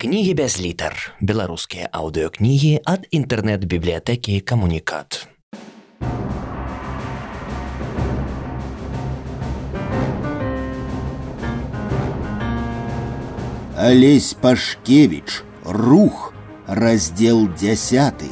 Кнігі без літар. Беларускія аўдыёкнігі ад інтэрнэт-бібліятэкі камунікат. Олесь Пашкевич. Рух. Раздел десятый.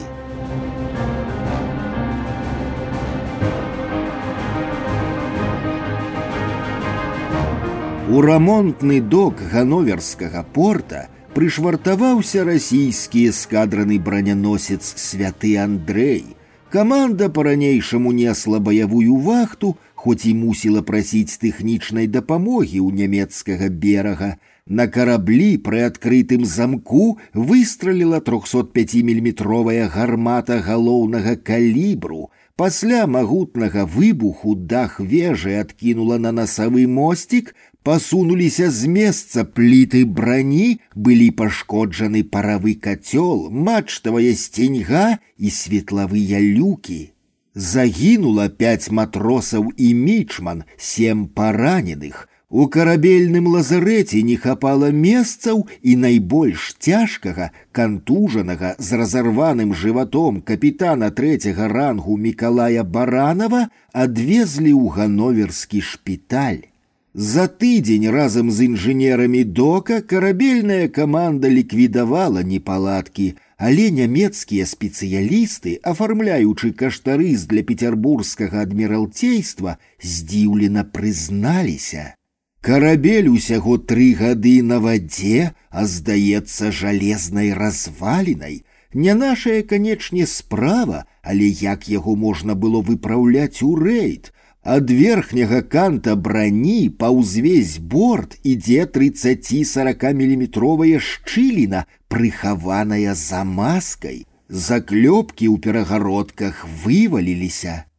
У рамонтны док гановерскага порта прышвартаваўся расійскі эскадраны браняносец святы Андрэй. Каманда па-ранейшаму несла баявую вахту, хоць і мусіла прасіць тэхнічнай дапамогі ў нямецкага берага. На караблі пры адкрытым замку выстраліла 305міліметровая гармата галоўнага калібру. Пасля магутнага выбуху дах вежы адкінула на насавы мосцік, Пасунуліся з месца пліты брані, былі пашкоджаны паравы кацёл, мачтавая сценьга і светлавыя люкі. Загінула пяць матросаў і мічман, сем параненых. У карабельным лазарэце не хапала месцаў і найбольш цяжкага, кантужанага з разарваным жыватом капітана трэцяга рангу Мікалая Баранова адвезлі ў гановерскі шпіталь. За тыдзень разам з інжынерамі дока карабельная каманда ліквідавала непаладкі, але нямецкія спецыялісты, афармляючы каштарыс для пецярбургскага адміралцейства, здзіўлена прызналіся. Карабель усяго тры гады на вадзе, а здаецца жалезнай развалінай. Не нашая, канечне, справа, але як яго можна было выпраўляць у рэйд, Ад верхняга канта брані па ўзвесь борт ідзе 30-40 міліметровая шчыліна, прыхаваная за маскай. Заклёпкі ў перагародках вываліліся.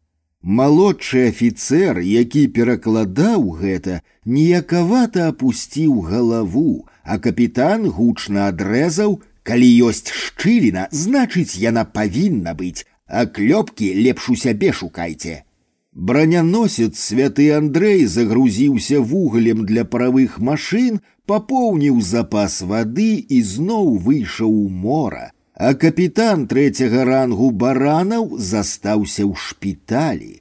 Малодшы афіцэр, які перакладаў гэта, ніякавата апусціў галаву, а капітан гучна адрэзаў: « Калі ёсць шчыліна, значыць, яна павінна быць, а клёпкі лепш у сябе шукайце. Броняносец святы Андрей загрузіўся вугалем для паравых машын, папоўніў запас вады і зноў выйшаў у мора, а капітан трэцяга рангу баранаў застаўся ў шпіталі.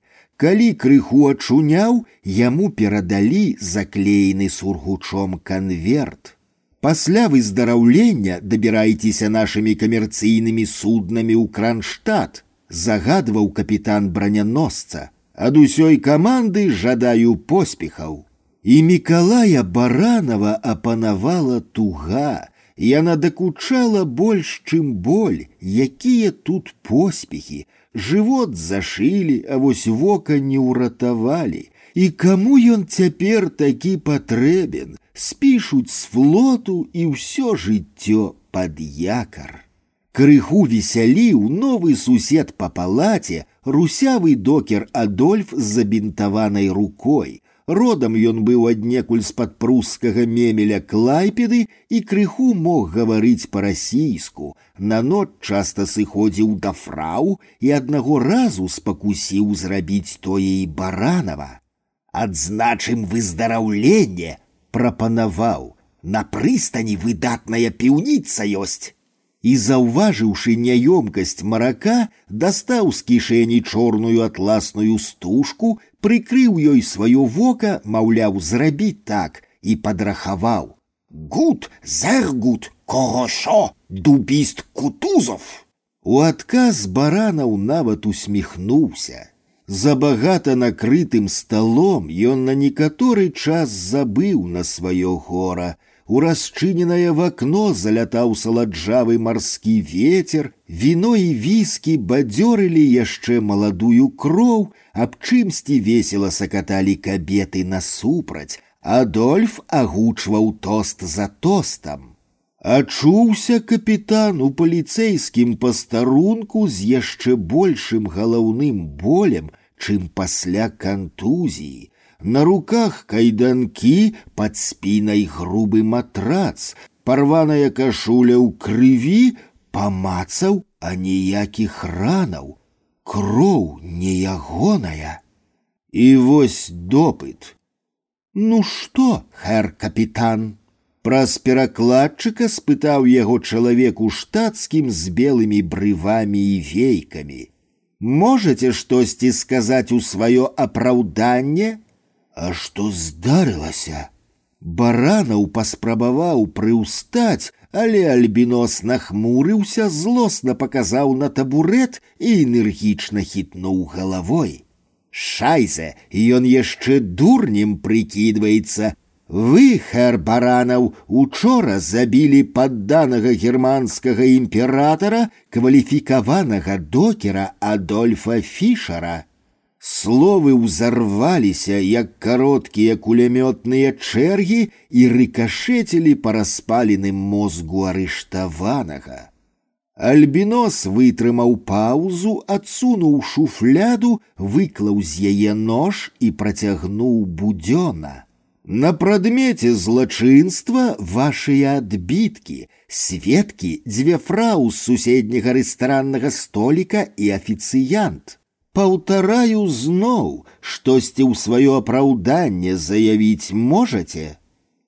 Калі крыху ачуняў, яму перадалі заклеены сургучом канверт. Пасля выздараўлення дабірайцеся нашымі камерцыйнымі суднамі ў кранштадт, загадваў капітан броняносца ад усёй каманды жадаю поспехаў. І Мікалая Баранова апанавала туга, Яна дакучала больш, чым боль, якія тут поспехі, жывот зашылі, а вось вока не ўратавалі. І каму ён цяпер такі патрэбен, спішуць з флоту і ўсё жыццё пад якар. Крыху весяліў новы сусед па палаце, русявы докер Адольф з забінтаванай рукой. Родам ён быў аднекуль з-пад прускага мемеля клайпеды і крыху мог гаварыць па-расійску. На ноч часта сыходзіў да фрау і аднаго разу спакусіў зрабіць тое і баранава. Адзначым выздараўленне прапанаваў. На прыстані выдатная піўніца ёсць і, заўважыўшы няёмкасць марака, дастаў з кішэні чорную атласную стужку, прыкрыў ёй сваё вока, маўляў, зрабіць так і падрахаваў: Гуд, зергут, когошо, дубіст кутузов. У адказ баранаў нават усміхнуўся. За багата накрытым сталом ён на некаторы час забыў на сваё гора, у расчыненае в окно залятаў саладжавы марскі ветер, віно і віскі бадзёрылі яшчэ маладую кроў, аб чымсьці весела сакаталі кабеты насупраць, Адольф агучваў тост за тостам. Ачуўся капітан у паліцэйскім пастарунку з яшчэ большым галаўным болем, чым пасля кантузіі, на руках кайданкі, под спінай грубы матрац, парваная кашуля ў крыві, памацаў, а ніякіх ранаў, кроў не ягоная. І вось допыт. Ну что, хэр капітан, Праз перакладчыка спытаў яго чалавек у штатскім з белымі брывамі і вейкамі. Можаце штосьці сказаць у сваё апраўданне? А што здарылася? Баранаў паспрабаваў прыўстаць, але альбінос нахмурыўся, злосна паказаў на табурет і энергічна хітнуў галавой. Шайзе, ён яшчэ дурнем прыкідваецца. Вы, хэр баранаў, учора забілі падданага германскага імператара, кваліфікаванага докера Адольфа Фішара. Словы ўзарваліся, як кароткія кулямётныя чэргі і рыкашэцілі па распаленым мозгу арыштаванага. Альбінос вытрымаў паўзу, адсунуў шуфляду, выклаў з яе нож і працягнуў будзёна. На прадмеце злачынства вашыя адбіткі, сведкі, дзве фрау з суседняга рэстараннага століка і афіцыянт. Паўтараю зноў, штосьці ў сваё апраўданне заявіць можаце.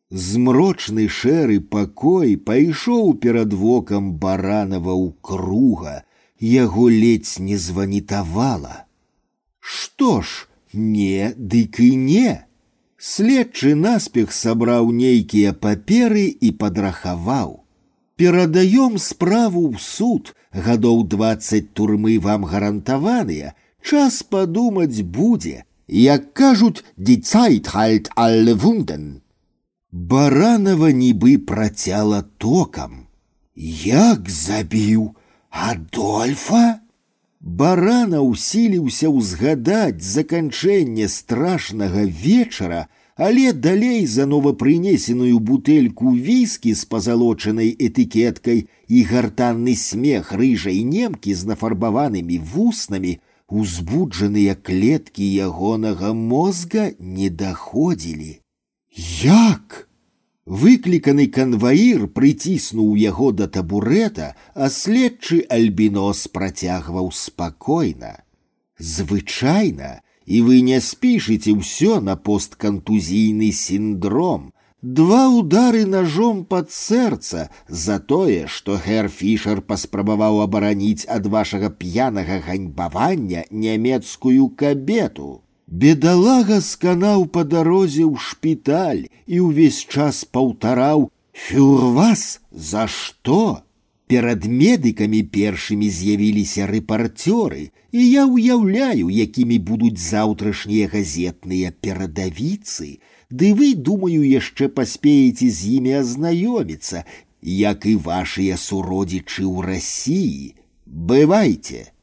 Змрочны шэры пакой пайшоў перад вокам баранава ў круга, яго ледзь не званітавала. Што ж, не, дык і не. Следчы наспех сабраў нейкія паперы і падрахаваў. Перадаём справу ў суд, гадоў двадцать турмы вам гарантаваныя, час подумать будзе, як кажуць, die Zeit halt alle Wunden. Баранова нібы працяла токам. Як забіў Адольфа? Барана усіліўся ўзгадаць заканчэнне страшнага вечара, але далей за новапрынесеную бутэльку віскі з пазалочанай этыкеткай і гартанны смех рыжай немкі з нафарбаванымі вуснамі узбуджаныя клеткі ягонага мозга не даходзілі. Як? Выкліканы канваір прыціснуў яго да табурета, а следчы альбінос працягваў спакойна. Звычайна, і вы не спішыце ўсё на посткантузійны синдром, Два удары ножом под сэрца за тое, што гэр Фішер паспрабаваў абараніць ад вашага п'янага ганьбавання нямецкую кабету. Бедалага сканаў па дарозе ў шпіталь і ўвесь час паўтараў: Фюр вас за што? Перад медыкамі першымі з'явіліся рэпарцёры, і я ўяўляю, якімі будуць заўтрашнія газетныя перадавіцы, Ды вы, думаю, яшчэ паспееце з імі азнаёміцца, як і вашыя суродзічы ў рассіі. Бывайце.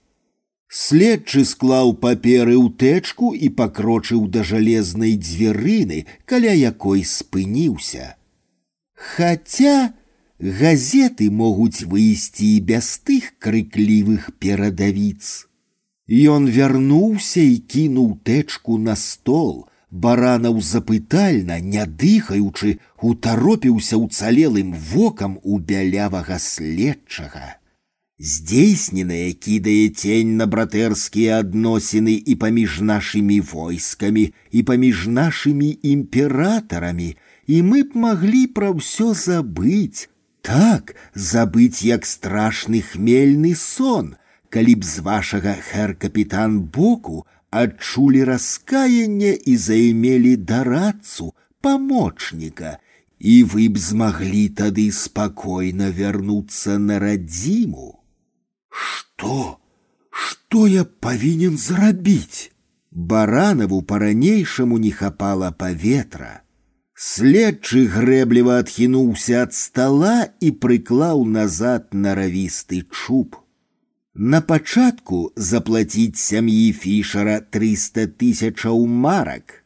Следчы склаў паперы ў тэчку і пакрочыў да жалезнай дзвярыны, каля якой спыніўся. Хаця газеты могуць выйсці і без тых крыклівых перадавіц. Ён вярнуўся і кінуў тэчку на стол, Баранаў запытальна, не дыхаючы, утаропіўся ўцалелым вокам у бялявага следчага. Здзейсненае кідае цень на братэрскія адносіны і паміж нашымі войскамі і паміж нашымі імператарамі, і мы б маглі пра ўсё забыць, так забыць як страшны хмельны сон, калі б з вашага хэр капітан боку адчулі раскаянне і займелі дарадцу памочніка, і вы б змаглі тады спакойна вярнуцца на радзіму. Што? Што я павінен зрабіць? Баранаву па-ранейшаму не хапала паветра. Следчы грэбліва адхінуўся ад стала і прыклаў назад наравісты чуб. На пачатку заплаціць сям'і фішара 300 тысячаў марак.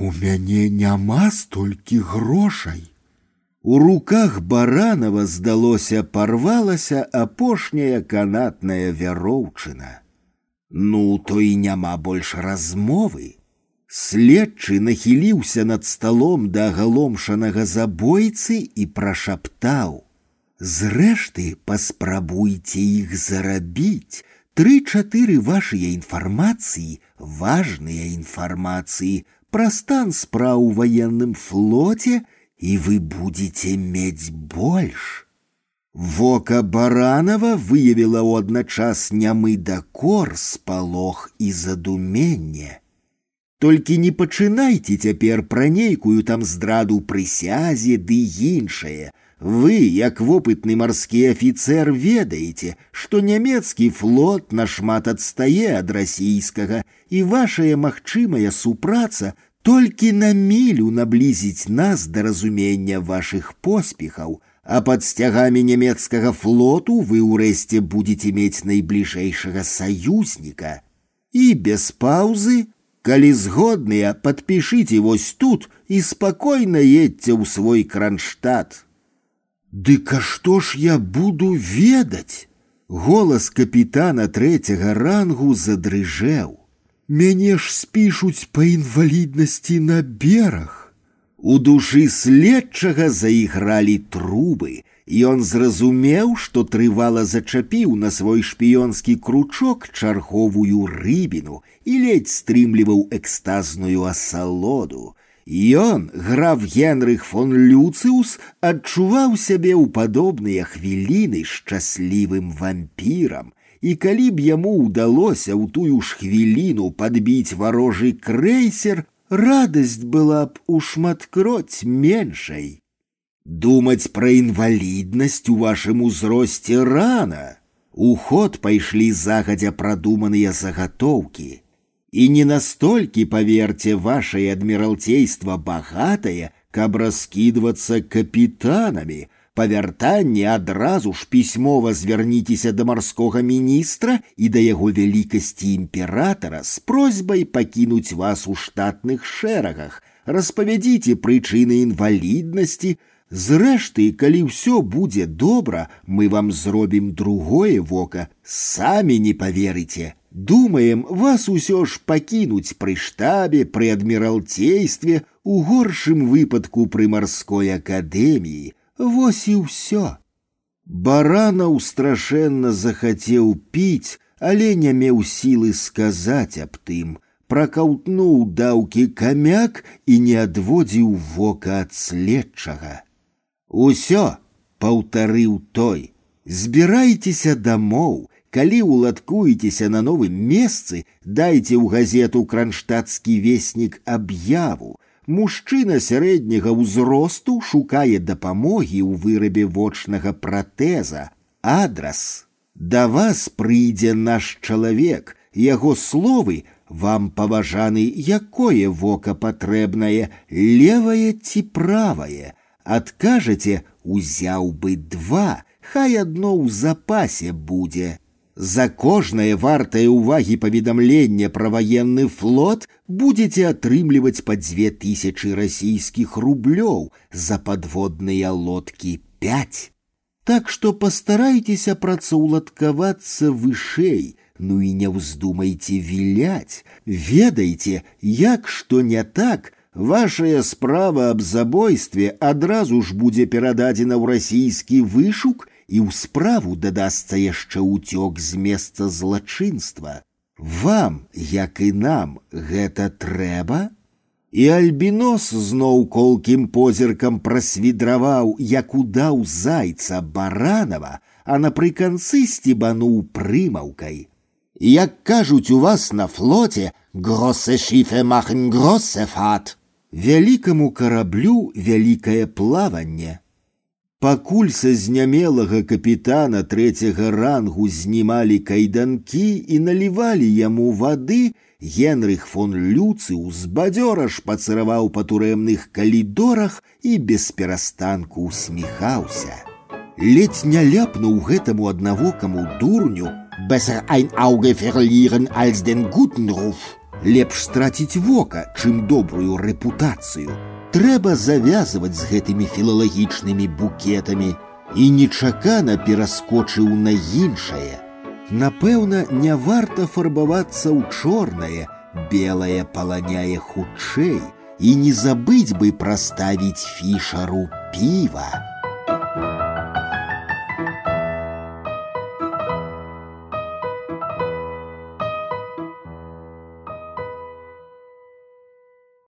У мяне няма столькі грошай. У руках баранава здалося парвалася апошняя канатная вяроўчына. Ну, то і няма больш размовы. Следчы нахіліўся над сталом да агаломшанага забойцы і прашаптаў: Зрэшты, паспрабуйце іх зарабіць. Тры-чатыры вашыя інфармацыі, важныя інфармацыі пра стан спраў у ваенным флоце и вы будете мець больш. Вока баранова выявіла ў адначас нямы дакор, спалох і задуменне. Толькі не пачынайце цяпер пра нейкую там здраду прысязе ды іншае. Вы, як вопытны марскі афіцэр, ведаеце, што нямецкі флот нашмат адстае ад расійскага, і вашая магчымая супраца толькі на мілю наблізіць нас да разумення вашых поспехаў, а пад сцягамі нямецкага флоту вы ўрэшце будете мець найбліжэйшага саюзніка. І без паўзы Калі згодныя, падпішыце вось тут і спакойна едьце ў свой кранштадт. Дык а што ж я буду ведаць? Голас капітана трэцяга рангу задрыжэў. Мяне ж спішуць па інваліднасці на бераг. У душы следчага заігралі трубы, Ён зразумеў, што трывала зачапіў на свой шпіёнскі кручок чарговую рыбіну і ледзь стрымліваў экстазную асалоду. Ён, граф Генрых фон Люцыус, адчуваў сябе ў падобныя хвіліны шчаслівым вампірам, і калі б яму ўдалося ў тую ж хвіліну падбіць варожы крэйсер, радасць была б у шматкроць меншай. Думать про инвалидность у вашем узросце рано. У ход пайшлі загадзя прадуманыя заготовки. И не настолькі, поверьте, ваше адміралцейства багатае, каб раскидываться капитанами. Па вяртанні адразу ж пісьмова звярніцеся да марскога міністра і да яго вялікасці імператара з просьбай пакінуць вас у штатных шэрагах, распавядзіце прычыны інваліднасці, Зрэшты, калі ўсё будзе добра, мы вам зробім другое вока, самі не поверыце. Думаем, вас усё ж пакінуць пры штабе, пры адміралцействе, у горшым выпадку пры марской акадэміі. Вось і ўсё. Баранаў страшэнна захацеў піць, але не меў сілы сказаць аб тым, пракаўтнуў даўкі камяк і не адводзіў вока ад следчага. Усё, паўтарыў той, збірайцеся дамоў, калі уладкуецеся на новым месцы, дайце ў газету кранштадтскі веснік аб'яву. Мужчына сярэдняга ўзросту шукае дапамогі ў вырабе вочнага пратэза. Адрас. Да вас прыйдзе наш чалавек, яго словы вам паважаны, якое вока патрэбнае, левае ці правае, Адкажаце, узяў бы два, хай адно ў запасе будзе. За кожнае вартае ўвагі паведамлення пра ваенны флот будете атрымліваць па дзве тысячы расійскіх рублёў за падводныя лодкі 5. Так што пастарайцеся працаўладкавацца вышэй, ну і не ўздумайце віляць, ведайце, як што не так, Вашая справа аб забойстве адразу ж будзе перададзена ў расійскі вышук і ў справу дадасца яшчэ ўцёк з месца злачынства. Вам, як і нам, гэта трэба? І альбінос зноў колкім позіркам прасвідраваў, як удаў зайца баранава, а напрыканцы сцібануў прымаўкай. Як кажуць у вас на флоте, гросе шіфе махен гросе фат вялікаму караблю вялікае плаванне. Пакуль са знямелага капітана трэцяга рангу знімалі кайданкі і налівалі яму вады, Генрых фон Люцыў з бадзёра ж пацараваў па турэмных калідорах і без перастанку усміхаўся. Ледзь не ляпнуў гэтаму аднавокаму дурню, besser ein Auge verlieren als den guten Ruf лепш страціць вока, чым добрую рэпутацыю. Трэба завязваць з гэтымі філалагічнымі букетамі і нечакана пераскочыў на іншае. Напэўна, не варта фарбавацца ў чорнае, белае паланяе хутчэй і не забыць бы праставіць фішару піва.